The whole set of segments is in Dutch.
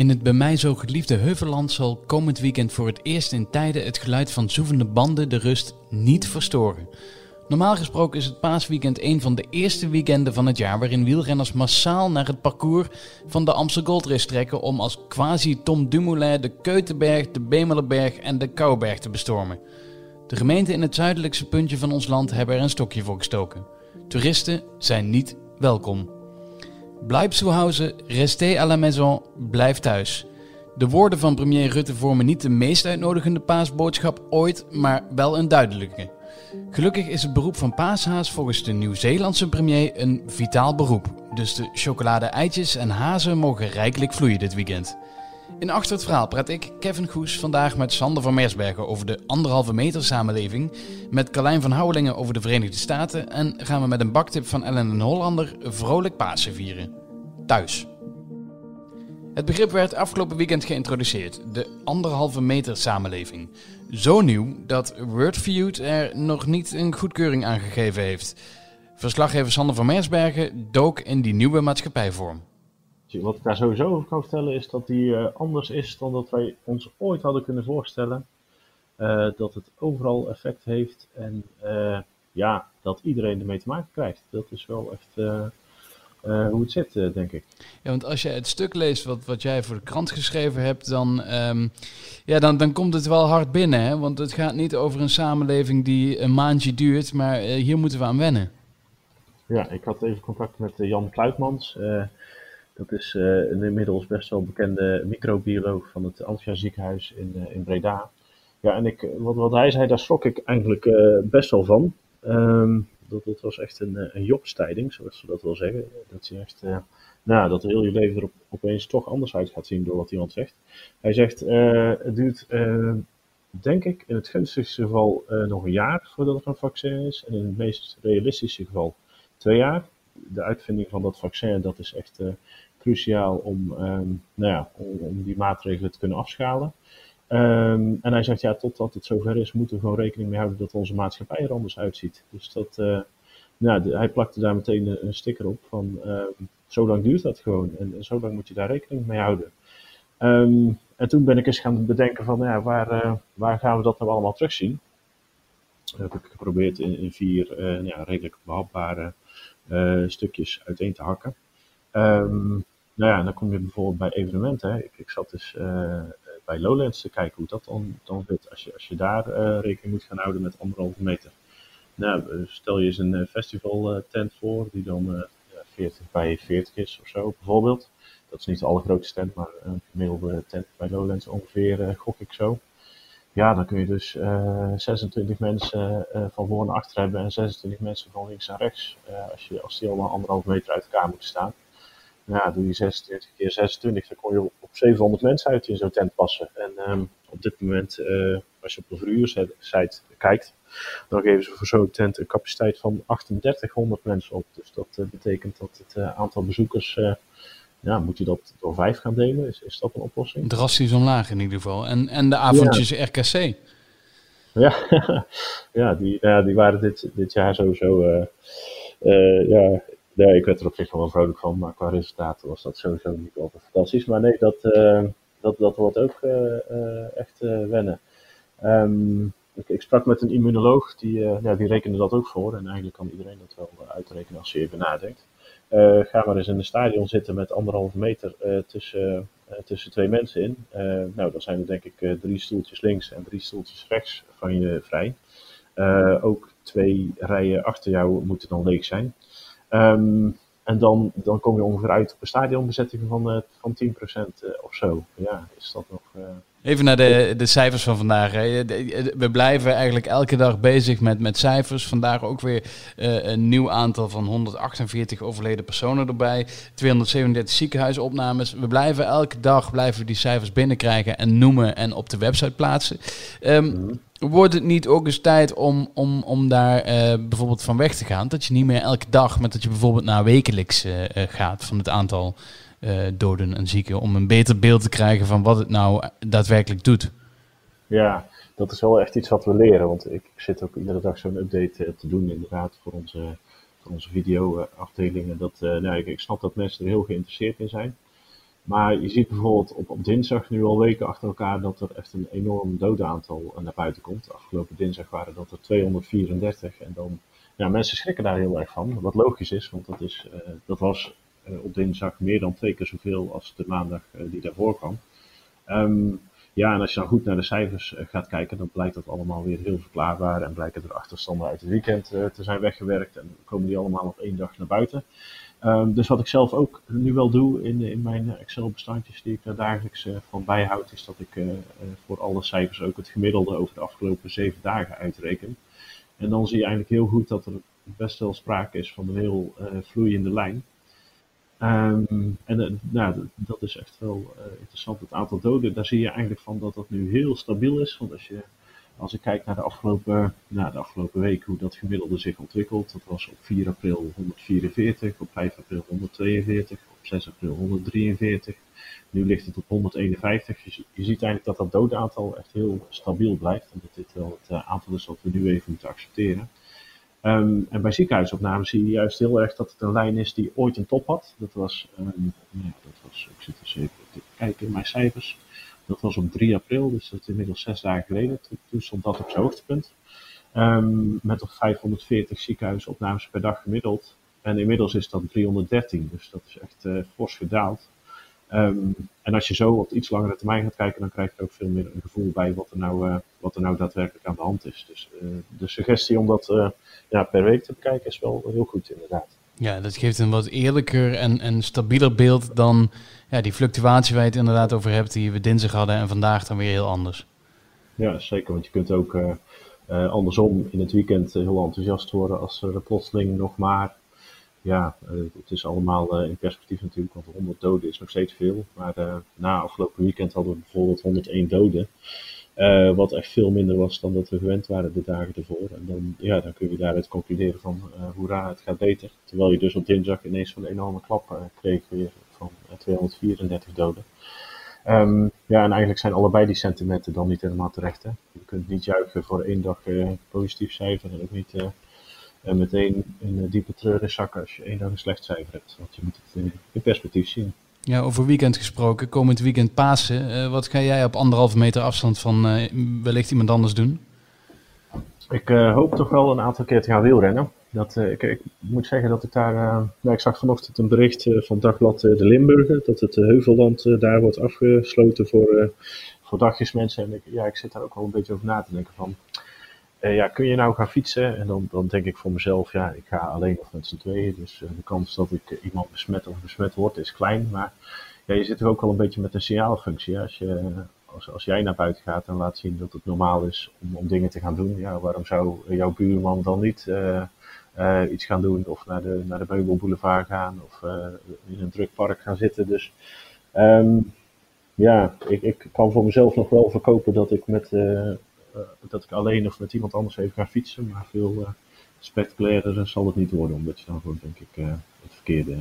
In het bij mij zo geliefde Heuvelland zal komend weekend voor het eerst in tijden het geluid van zoevende banden de rust niet verstoren. Normaal gesproken is het paasweekend een van de eerste weekenden van het jaar waarin wielrenners massaal naar het parcours van de Amstel Gold Race trekken om als quasi Tom Dumoulin de Keutenberg, de Bemelerberg en de Kouberg te bestormen. De gemeenten in het zuidelijkste puntje van ons land hebben er een stokje voor gestoken. Toeristen zijn niet welkom. Blijf zu Hause, restez à la maison, blijf thuis. De woorden van premier Rutte vormen niet de meest uitnodigende paasboodschap ooit, maar wel een duidelijke. Gelukkig is het beroep van paashaas volgens de Nieuw-Zeelandse premier een vitaal beroep. Dus de chocolade, eitjes en hazen mogen rijkelijk vloeien dit weekend. In Achter het Verhaal praat ik, Kevin Goes, vandaag met Sander van Meersbergen over de anderhalve meter samenleving, met Carlijn van Houwelingen over de Verenigde Staten en gaan we met een baktip van Ellen en Hollander vrolijk Pasen vieren. Thuis. Het begrip werd afgelopen weekend geïntroduceerd, de anderhalve meter samenleving. Zo nieuw dat Wordfeud er nog niet een goedkeuring aan gegeven heeft. Verslaggever Sander van Meersbergen dook in die nieuwe maatschappijvorm. Wat ik daar sowieso over kan vertellen is dat die uh, anders is dan dat wij ons ooit hadden kunnen voorstellen. Uh, dat het overal effect heeft en uh, ja, dat iedereen ermee te maken krijgt. Dat is wel echt hoe het zit, denk ik. Ja, want als je het stuk leest wat, wat jij voor de krant geschreven hebt, dan, um, ja, dan, dan komt het wel hard binnen. Hè? Want het gaat niet over een samenleving die een maandje duurt, maar hier moeten we aan wennen. Ja, ik had even contact met Jan Kluitmans. Dat is uh, een inmiddels best wel bekende microbioloog van het Antia ziekenhuis in, uh, in Breda. Ja, en ik, wat, wat hij zei, daar schrok ik eigenlijk uh, best wel van. Um, dat, dat was echt een, een jobstijding, zoals we dat wel zeggen. Dat, je echt, nou, dat heel je leven er op, opeens toch anders uit gaat zien door wat iemand zegt. Hij zegt, het duurt, denk ik, in het gunstigste geval nog een jaar voordat er een vaccin is. En in het meest realistische geval twee jaar. De uitvinding van dat vaccin, dat is echt cruciaal om, um, nou ja, om, die maatregelen te kunnen afschalen. Um, en hij zegt, ja, totdat het zover is, moeten we gewoon rekening mee houden dat onze maatschappij er anders uitziet. Dus dat, uh, nou, hij plakte daar meteen een, sticker op van, uh, zo lang duurt dat gewoon en, en, zo lang moet je daar rekening mee houden. En toen ben ik eens gaan bedenken van, ja, waar, uh, waar gaan we dat nou allemaal terugzien? Dat heb ik geprobeerd in, vier uh, ja, redelijk behapbare stukjes uiteen te hakken. Um, nou ja, dan kom je bijvoorbeeld bij evenementen. Hè. Ik, ik zat dus uh, bij Lowlands te kijken hoe dat dan, dan zit. Als je, als je daar uh, rekening moet gaan houden met anderhalve meter. Nou, stel je eens een festival tent voor die dan 40 bij 40 is of zo bijvoorbeeld. Dat is niet de allergrootste tent, maar een gemiddelde tent bij Lowlands ongeveer, gok ik zo. Ja, dan kun je dus 26 mensen van voor naar achter hebben en 26 mensen van links naar rechts. als, je, als die allemaal anderhalve meter uit elkaar moeten staan ja, doe je 26 keer 26, dan kom je op 700 mensen uit in zo'n tent passen. En um, op dit moment, uh, als je op de verhuursite kijkt, dan geven ze voor zo'n tent een capaciteit van 3800 mensen op. Dus dat uh, betekent dat het uh, aantal bezoekers, ja, moet je dat door vijf gaan delen? Is, is dat een oplossing? Drastisch omlaag in ieder geval. En, en de avondjes ja. RKC. Ja, ja, die, ja, die waren dit, dit jaar sowieso ja, ja, ik werd er op zich wel vrolijk van, maar qua resultaten was dat sowieso niet altijd fantastisch. Maar nee, dat, uh, dat, dat wordt ook uh, uh, echt wennen. Ik, ik, sprak met een immunoloog, die, ja, die rekende dat ook voor. En eigenlijk kan iedereen dat wel uitrekenen als je even nadenkt. ga maar eens in een stadion zitten met anderhalve meter tussen, tussen twee mensen in. nou, dan zijn er denk ik drie stoeltjes links en drie stoeltjes rechts van je vrij. ook twee rijen achter jou moeten dan leeg zijn. Um, en dan, dan kom je ongeveer uit op een stadionbezetting van, uh, van 10% uh, of zo. Ja, is dat nog. Uh... Even naar de, de cijfers van vandaag. We blijven eigenlijk elke dag bezig met, met cijfers. Vandaag ook weer uh, een nieuw aantal van 148 overleden personen erbij. 237 ziekenhuisopnames. We blijven elke dag blijven die cijfers binnenkrijgen en noemen en op de website plaatsen. Um. Wordt het niet ook eens tijd om, om, om daar uh, bijvoorbeeld van weg te gaan? Dat je niet meer elke dag, maar dat je bijvoorbeeld naar wekelijks uh, gaat van het aantal doden en zieken. Om een beter beeld te krijgen van wat het nou daadwerkelijk doet. Ja, dat is wel echt iets wat we leren. Want ik zit ook iedere dag zo'n update te doen inderdaad voor onze, voor onze video-afdelingen. Dat, nou, ik snap dat mensen er heel geïnteresseerd in zijn. Maar je ziet bijvoorbeeld op, op dinsdag nu al weken achter elkaar dat er echt een enorm dodenaantal naar buiten komt. Afgelopen dinsdag waren dat er 234 en dan, ja, mensen schrikken daar heel erg van. Wat logisch is, want dat, is, dat was op dinsdag meer dan twee keer zoveel als de maandag die daarvoor kwam. Um, ja, en als je dan goed naar de cijfers eh, gaat kijken, dan blijkt dat allemaal weer heel verklaarbaar. En blijken er achterstanden uit het weekend eh, te zijn weggewerkt. En komen die allemaal op één dag naar buiten. Um, dus wat ik zelf ook nu wel doe in, in mijn Excel-bestandjes die ik daar dagelijks uh, van bijhoud, is dat ik voor alle cijfers ook het gemiddelde over de afgelopen zeven dagen uitreken. En dan zie je eigenlijk heel goed dat er best wel sprake is van een heel vloeiende lijn. Um, en uh, nou, dat is echt wel uh, interessant. Het aantal doden, daar zie je eigenlijk van dat dat nu heel stabiel is. Want als, je, als ik kijk naar de afgelopen, nou, de afgelopen week, hoe dat gemiddelde zich ontwikkelt. Dat was op 4 april 144, op 5 april 142, op 6 april 143. Nu ligt het op 151. Je, ziet eigenlijk dat dat doodaantal echt heel stabiel blijft. En dat dit wel het uh, aantal is dat we nu even moeten accepteren. Um, en bij ziekenhuisopnames zie je juist heel erg dat het een lijn is die ooit een top had. Dat was, ja, dat was ik zit er even te kijken in mijn cijfers. Dat was op 3 april, dus dat is inmiddels zes dagen geleden. Toen stond dat op zijn hoogtepunt. Um, met op 540 ziekenhuisopnames per dag gemiddeld. En inmiddels is dat 313, dus dat is echt uh, fors gedaald. En als je zo op iets langere termijn gaat kijken, dan krijg je ook veel meer een gevoel bij wat er nou, uh, wat er nou daadwerkelijk aan de hand is. Dus uh, de suggestie om dat ja, per week te bekijken is wel heel goed, inderdaad. Ja, dat geeft een wat eerlijker en, en stabieler beeld dan ja, die fluctuatie waar je het inderdaad over hebt, die we dinsdag hadden en vandaag dan weer heel anders. Ja, zeker, want je kunt ook andersom in het weekend heel enthousiast worden als er plotseling nog maar ja, uh, het is allemaal in perspectief natuurlijk, want 100 doden is nog steeds veel. Maar na afgelopen weekend hadden we bijvoorbeeld 101 doden. Wat echt veel minder was dan dat we gewend waren de dagen ervoor. En dan, ja, dan kun je daaruit concluderen van hoera, het gaat beter. Terwijl je dus op dinsdag ineens een enorme klap kreeg weer van 234 doden. Um, ja, en eigenlijk zijn allebei die sentimenten dan niet helemaal terecht. Hè? Je kunt niet juichen voor één dag positief cijfer en ook niet en meteen in diepe treuren zakken als je één dag een slecht cijfer hebt. Want je moet het in, perspectief zien. Ja, over weekend gesproken, komend weekend Pasen. Uh, wat ga jij op anderhalve meter afstand van uh, wellicht iemand anders doen? Ik uh, hoop toch wel een aantal keer te gaan wielrennen. Dat, ik, ik, moet zeggen dat ik daar. nou, ik zag vanochtend een bericht van Dagblad De Limburger. Dat het Heuvelland daar wordt afgesloten voor, voor dagjesmensen. En ik, ja, ik zit daar ook wel een beetje over na te denken van uh, ja, kun je nou gaan fietsen? En dan, dan denk ik voor mezelf, ja, ik ga alleen of met z'n tweeën. Dus uh, de kans dat ik iemand besmet of besmet word is klein. Maar ja, je zit er ook wel een beetje met een signaalfunctie. Als, je, als, als jij naar buiten gaat en laat zien dat het normaal is om, dingen te gaan doen. Ja, waarom zou jouw buurman dan niet iets gaan doen? Of naar de, naar de Meubelboulevard gaan? Of in een druk park gaan zitten? Dus um, ja, ik, ik kan voor mezelf nog wel verkopen dat ik met eh, dat ik alleen of met iemand anders even ga fietsen. Maar veel uh, spectaculairder zal het niet worden, omdat je dan gewoon, denk ik, het verkeerde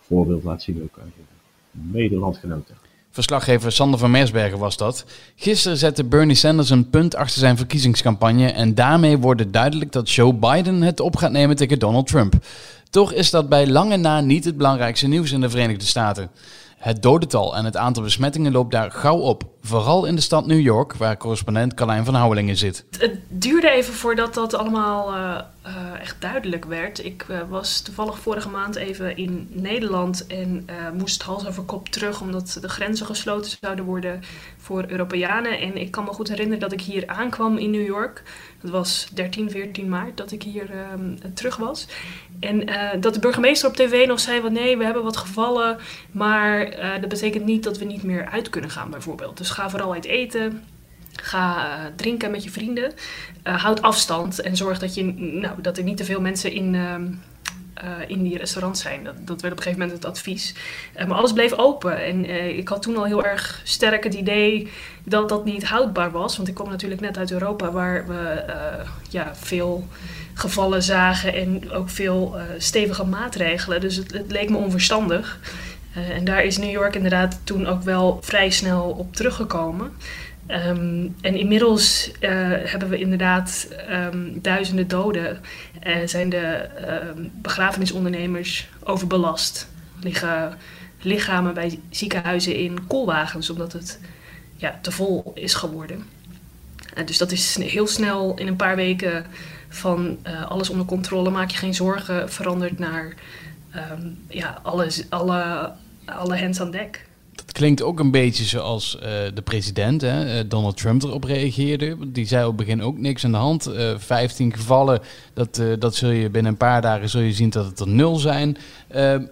voorbeeld laat zien ook aan je mede-landgenoten. Verslaggever Sander van Mersbergen was dat. Gisteren zette Bernie Sanders een punt achter zijn verkiezingscampagne en daarmee wordt duidelijk dat Joe Biden het op gaat nemen tegen Donald Trump. Toch is dat bij lange na niet het belangrijkste nieuws in de Verenigde Staten. Het dodental en het aantal besmettingen loopt daar gauw op. Vooral in de stad New York, waar correspondent Carlijn van Houwelingen zit. Het duurde even voordat dat allemaal uh, uh, echt duidelijk werd. Ik uh, was toevallig vorige maand even in Nederland en moest hals over kop terug omdat de grenzen gesloten zouden worden voor Europeanen. En ik kan me goed herinneren dat ik hier aankwam in New York. Dat was 13, 14 maart dat ik hier ehm, terug was. En dat de burgemeester op tv nog zei van nee, we hebben wat gevallen, maar dat betekent niet dat we niet meer uit kunnen gaan bijvoorbeeld. Dus ga vooral uit eten. Ga uh, drinken met je vrienden. Uh, houd afstand en zorg dat, je, nou, dat er niet te veel mensen in, uh, in die restaurants zijn. Dat, dat werd op een gegeven moment het advies. maar alles bleef open. En ik had toen al heel erg sterk het idee dat dat niet houdbaar was. Want ik kom natuurlijk net uit Europa waar we ja, veel gevallen zagen en ook veel stevige maatregelen. Dus het, het leek me onverstandig. En daar is New York inderdaad toen ook wel vrij snel op teruggekomen. Um, en inmiddels uh, hebben we inderdaad um, duizenden doden. en zijn de um, begrafenisondernemers overbelast. Er liggen lichamen bij ziekenhuizen in koolwagens, omdat het ja, te vol is geworden. Uh, dus dat is heel snel in een paar weken van uh, alles onder controle, maak je geen zorgen, veranderd naar ja, alles, alle, alle hands aan dek. Dat klinkt ook een beetje zoals uh, de president, hè, Donald Trump, erop reageerde. Die zei op het begin ook niks aan de hand. Uh, 15 gevallen, dat, dat zul je binnen een paar dagen zul je zien dat het er nul zijn.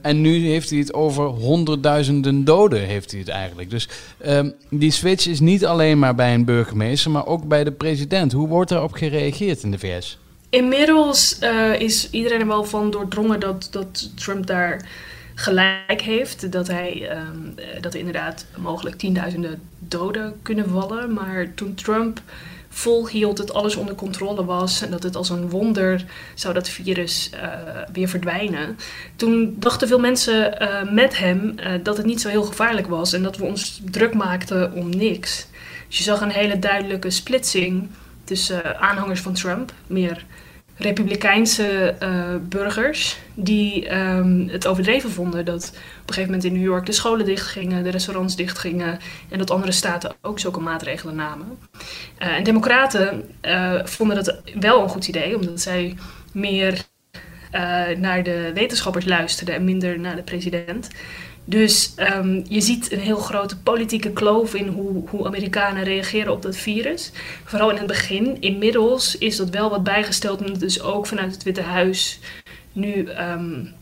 en nu heeft hij het over honderdduizenden doden, heeft hij het eigenlijk. Dus ehm, die switch is niet alleen maar bij een burgemeester, maar ook bij de president. Hoe wordt daarop gereageerd in de VS? Inmiddels is iedereen er wel van doordrongen dat, dat Trump daar gelijk heeft. Dat, hij, um, dat er inderdaad mogelijk tienduizenden doden kunnen vallen. Maar toen Trump volhield dat alles onder controle was en dat het als een wonder zou dat virus uh, weer verdwijnen. Toen dachten veel mensen uh, met hem dat het niet zo heel gevaarlijk was en dat we ons druk maakten om niks. Dus je zag een hele duidelijke splitsing tussen aanhangers van Trump, meer republikeinse uh, burgers die um, het overdreven vonden dat op een gegeven moment in New York de scholen dichtgingen, de restaurants dichtgingen en dat andere staten ook zulke maatregelen namen. Uh, en democraten uh, vonden dat wel een goed idee, omdat zij meer naar de wetenschappers luisterden en minder naar de president. Dus um, je ziet een heel grote politieke kloof in hoe, hoe Amerikanen reageren op dat virus. Vooral in het begin. Inmiddels is dat wel wat bijgesteld, omdat dus ook vanuit het Witte Huis nu um,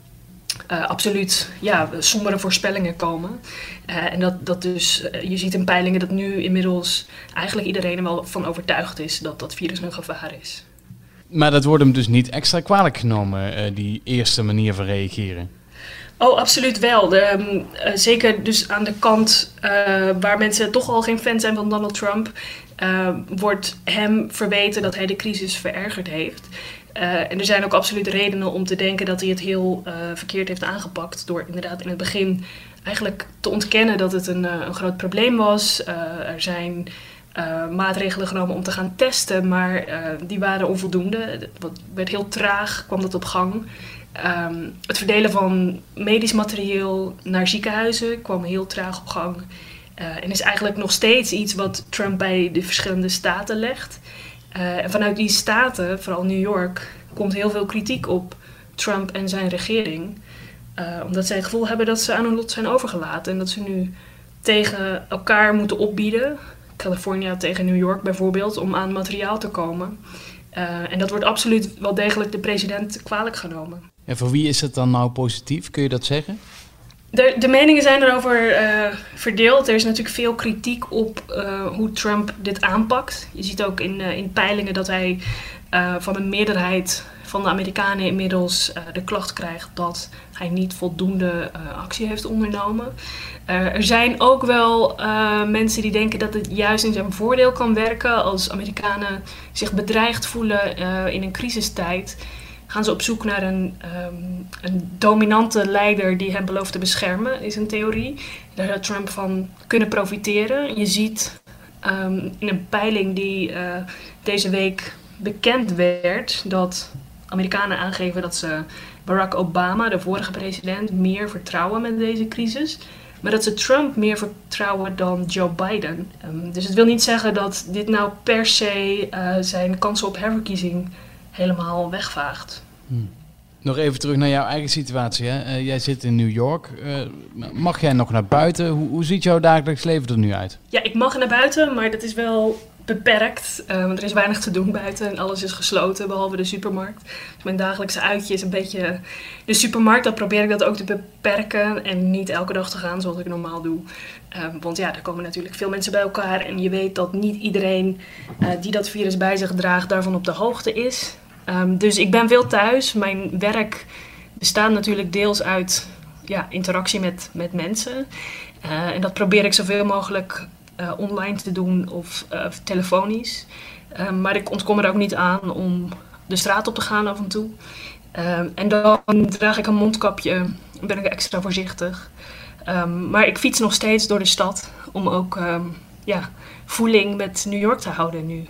uh, absoluut ja, sombere voorspellingen komen. Uh, en dat, dat dus, uh, je ziet in peilingen dat nu inmiddels eigenlijk iedereen er wel van overtuigd is dat dat virus een gevaar is. Maar dat wordt hem dus niet extra kwalijk genomen, die eerste manier van reageren? Oh, absoluut wel. De, um, uh, zeker dus aan de kant uh, waar mensen toch al geen fan zijn van Donald Trump, uh, wordt hem verweten dat hij de crisis verergerd heeft. en er zijn ook absoluut redenen om te denken dat hij het heel verkeerd heeft aangepakt. Door inderdaad in het begin eigenlijk te ontkennen dat het een, een groot probleem was. er zijn maatregelen genomen om te gaan testen, maar die waren onvoldoende. Het werd heel traag, kwam dat op gang. Um, het verdelen van medisch materieel naar ziekenhuizen kwam heel traag op gang. Uh, en is eigenlijk nog steeds iets wat Trump bij de verschillende staten legt. Uh, en vanuit die staten, vooral New York, komt heel veel kritiek op Trump en zijn regering. Uh, omdat zij het gevoel hebben dat ze aan hun lot zijn overgelaten. En dat ze nu tegen elkaar moeten opbieden. California tegen New York bijvoorbeeld, om aan materiaal te komen. en dat wordt absoluut wel degelijk de president kwalijk genomen. En voor wie is het dan nou positief? Kun je dat zeggen? De, de meningen zijn erover uh, verdeeld. Er is natuurlijk veel kritiek op uh, hoe Trump dit aanpakt. Je ziet ook in, uh, in peilingen dat hij van een meerderheid van de Amerikanen inmiddels de klacht krijgt dat hij niet voldoende actie heeft ondernomen. er zijn ook wel mensen die denken dat het juist in zijn voordeel kan werken als Amerikanen zich bedreigd voelen in een crisistijd gaan ze op zoek naar een, um, een dominante leider die hen belooft te beschermen, is een theorie. Daar zou Trump van kunnen profiteren. Je ziet um, in een peiling die uh, deze week bekend werd dat Amerikanen aangeven dat ze Barack Obama, de vorige president, meer vertrouwen met deze crisis. Maar dat ze Trump meer vertrouwen dan Joe Biden. Um, dus het wil niet zeggen dat dit nou per se uh, zijn kansen op herverkiezing helemaal wegvaagt. Hmm. Nog even terug naar jouw eigen situatie. Hè? Uh, jij zit in New York. Uh, mag jij nog naar buiten? Hoe, hoe, ziet jouw dagelijks leven er nu uit? Ja, ik mag naar buiten, maar dat is wel beperkt. Uh, want er is weinig te doen buiten en alles is gesloten, behalve de supermarkt. Dus mijn dagelijkse uitje is een beetje de supermarkt. Dan probeer ik dat ook te beperken en niet elke dag te gaan zoals ik normaal doe. want ja, er komen natuurlijk veel mensen bij elkaar en je weet dat niet iedereen die dat virus bij zich draagt daarvan op de hoogte is. Um, dus ik ben veel thuis. Mijn werk bestaat natuurlijk deels uit ja, interactie met, met mensen. Uh, en dat probeer ik zoveel mogelijk uh, online te doen of uh, telefonisch. Um, maar ik ontkom er ook niet aan om de straat op te gaan af en toe. Um, en dan draag ik een mondkapje, ben ik extra voorzichtig. maar ik fiets nog steeds door de stad om ook ja, voeling met New York te houden nu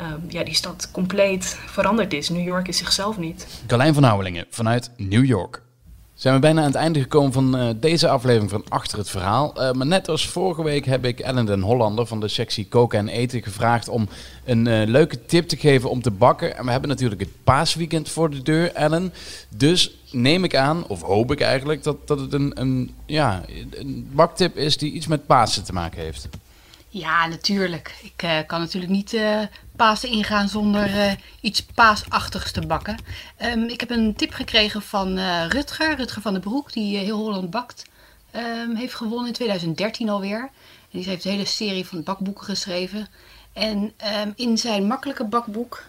um, ja, die stad compleet veranderd is. New York is zichzelf niet. Carlijn van Houwelingen vanuit New York. Zijn we bijna aan het einde gekomen van uh, deze aflevering van Achter het Verhaal. Uh, maar net als vorige week heb ik Ellen den Hollander van de sectie Koken en Eten gevraagd om een uh, leuke tip te geven om te bakken. En we hebben natuurlijk het paasweekend voor de deur, Ellen. Dus neem ik aan, of hoop ik eigenlijk, dat, dat het een, een, ja, een baktip is die iets met Pasen te maken heeft. Ja, natuurlijk. Ik uh, kan natuurlijk niet uh, Pasen ingaan zonder uh, iets paasachtigs te bakken. Um, ik heb een tip gekregen van Rutger, Rutger van den Broek, die heel Holland bakt. Um, heeft gewonnen in 2013 alweer. Die heeft een hele serie van bakboeken geschreven. En um, in zijn makkelijke bakboek,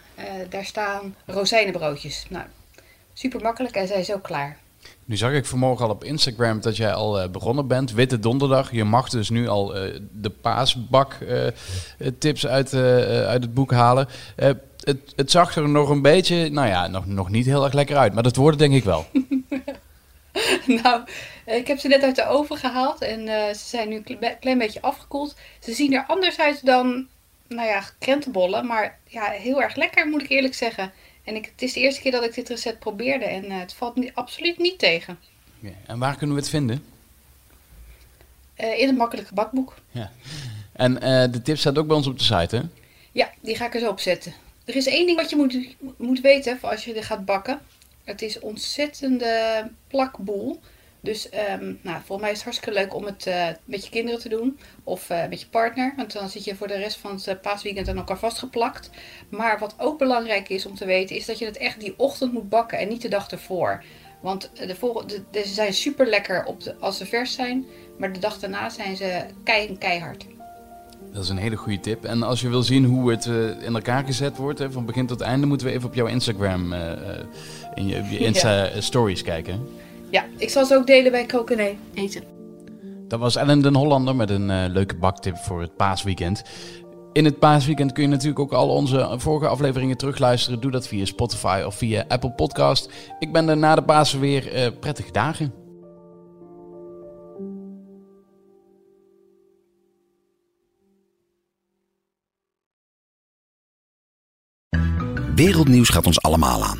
daar staan rozijnenbroodjes. Nou, super makkelijk en zijn zo klaar. Nu zag ik vanmorgen al op Instagram dat jij al uh, begonnen bent. Witte donderdag. Je mag dus nu al uh, de paasbak uh, tips uit, uit het boek halen. Het, het, zag er nog een beetje, nou ja, nog, nog niet heel erg lekker uit. Maar dat wordt denk ik wel. nou, ik heb ze net uit de oven gehaald en ze zijn nu een klein beetje afgekoeld. Ze zien er anders uit dan, nou ja, krentenbollen. Maar ja, heel erg lekker moet ik eerlijk zeggen. En ik, het is de eerste keer dat ik dit recept probeerde en uh, het valt absoluut niet tegen. Ja, en waar kunnen we het vinden? Uh, in het makkelijke bakboek. Ja. En uh, de tip staat ook bij ons op de site, hè? Ja, die ga ik er zo opzetten. Er is één ding wat je moet, moet weten als je dit gaat bakken. Het is ontzettende plakboel. Dus um, nou, volgens mij is het hartstikke leuk om het uh, met je kinderen te doen. Of uh, met je partner. Want dan zit je voor de rest van het uh, paasweekend aan elkaar vastgeplakt. Maar wat ook belangrijk is om te weten. Is dat je het echt die ochtend moet bakken. En niet de dag ervoor. Want de volgende, de, ze zijn super lekker op de, als ze vers zijn. Maar de dag daarna zijn ze kei, keihard. Dat is een hele goede tip. En als je wil zien hoe het in elkaar gezet wordt, hè, van begin tot einde, moeten we even op jouw Instagram, in je, je Insta stories kijken. Ja, ik zal ze ook delen bij Koken en Eten. Dat was Ellen den Hollander met een uh, leuke baktip voor het paasweekend. In het paasweekend kun je natuurlijk ook al onze vorige afleveringen terugluisteren. Doe dat via Spotify of via Apple Podcast. Ik ben er na de Pasen weer. Uh, prettige dagen. Wereldnieuws gaat ons allemaal aan.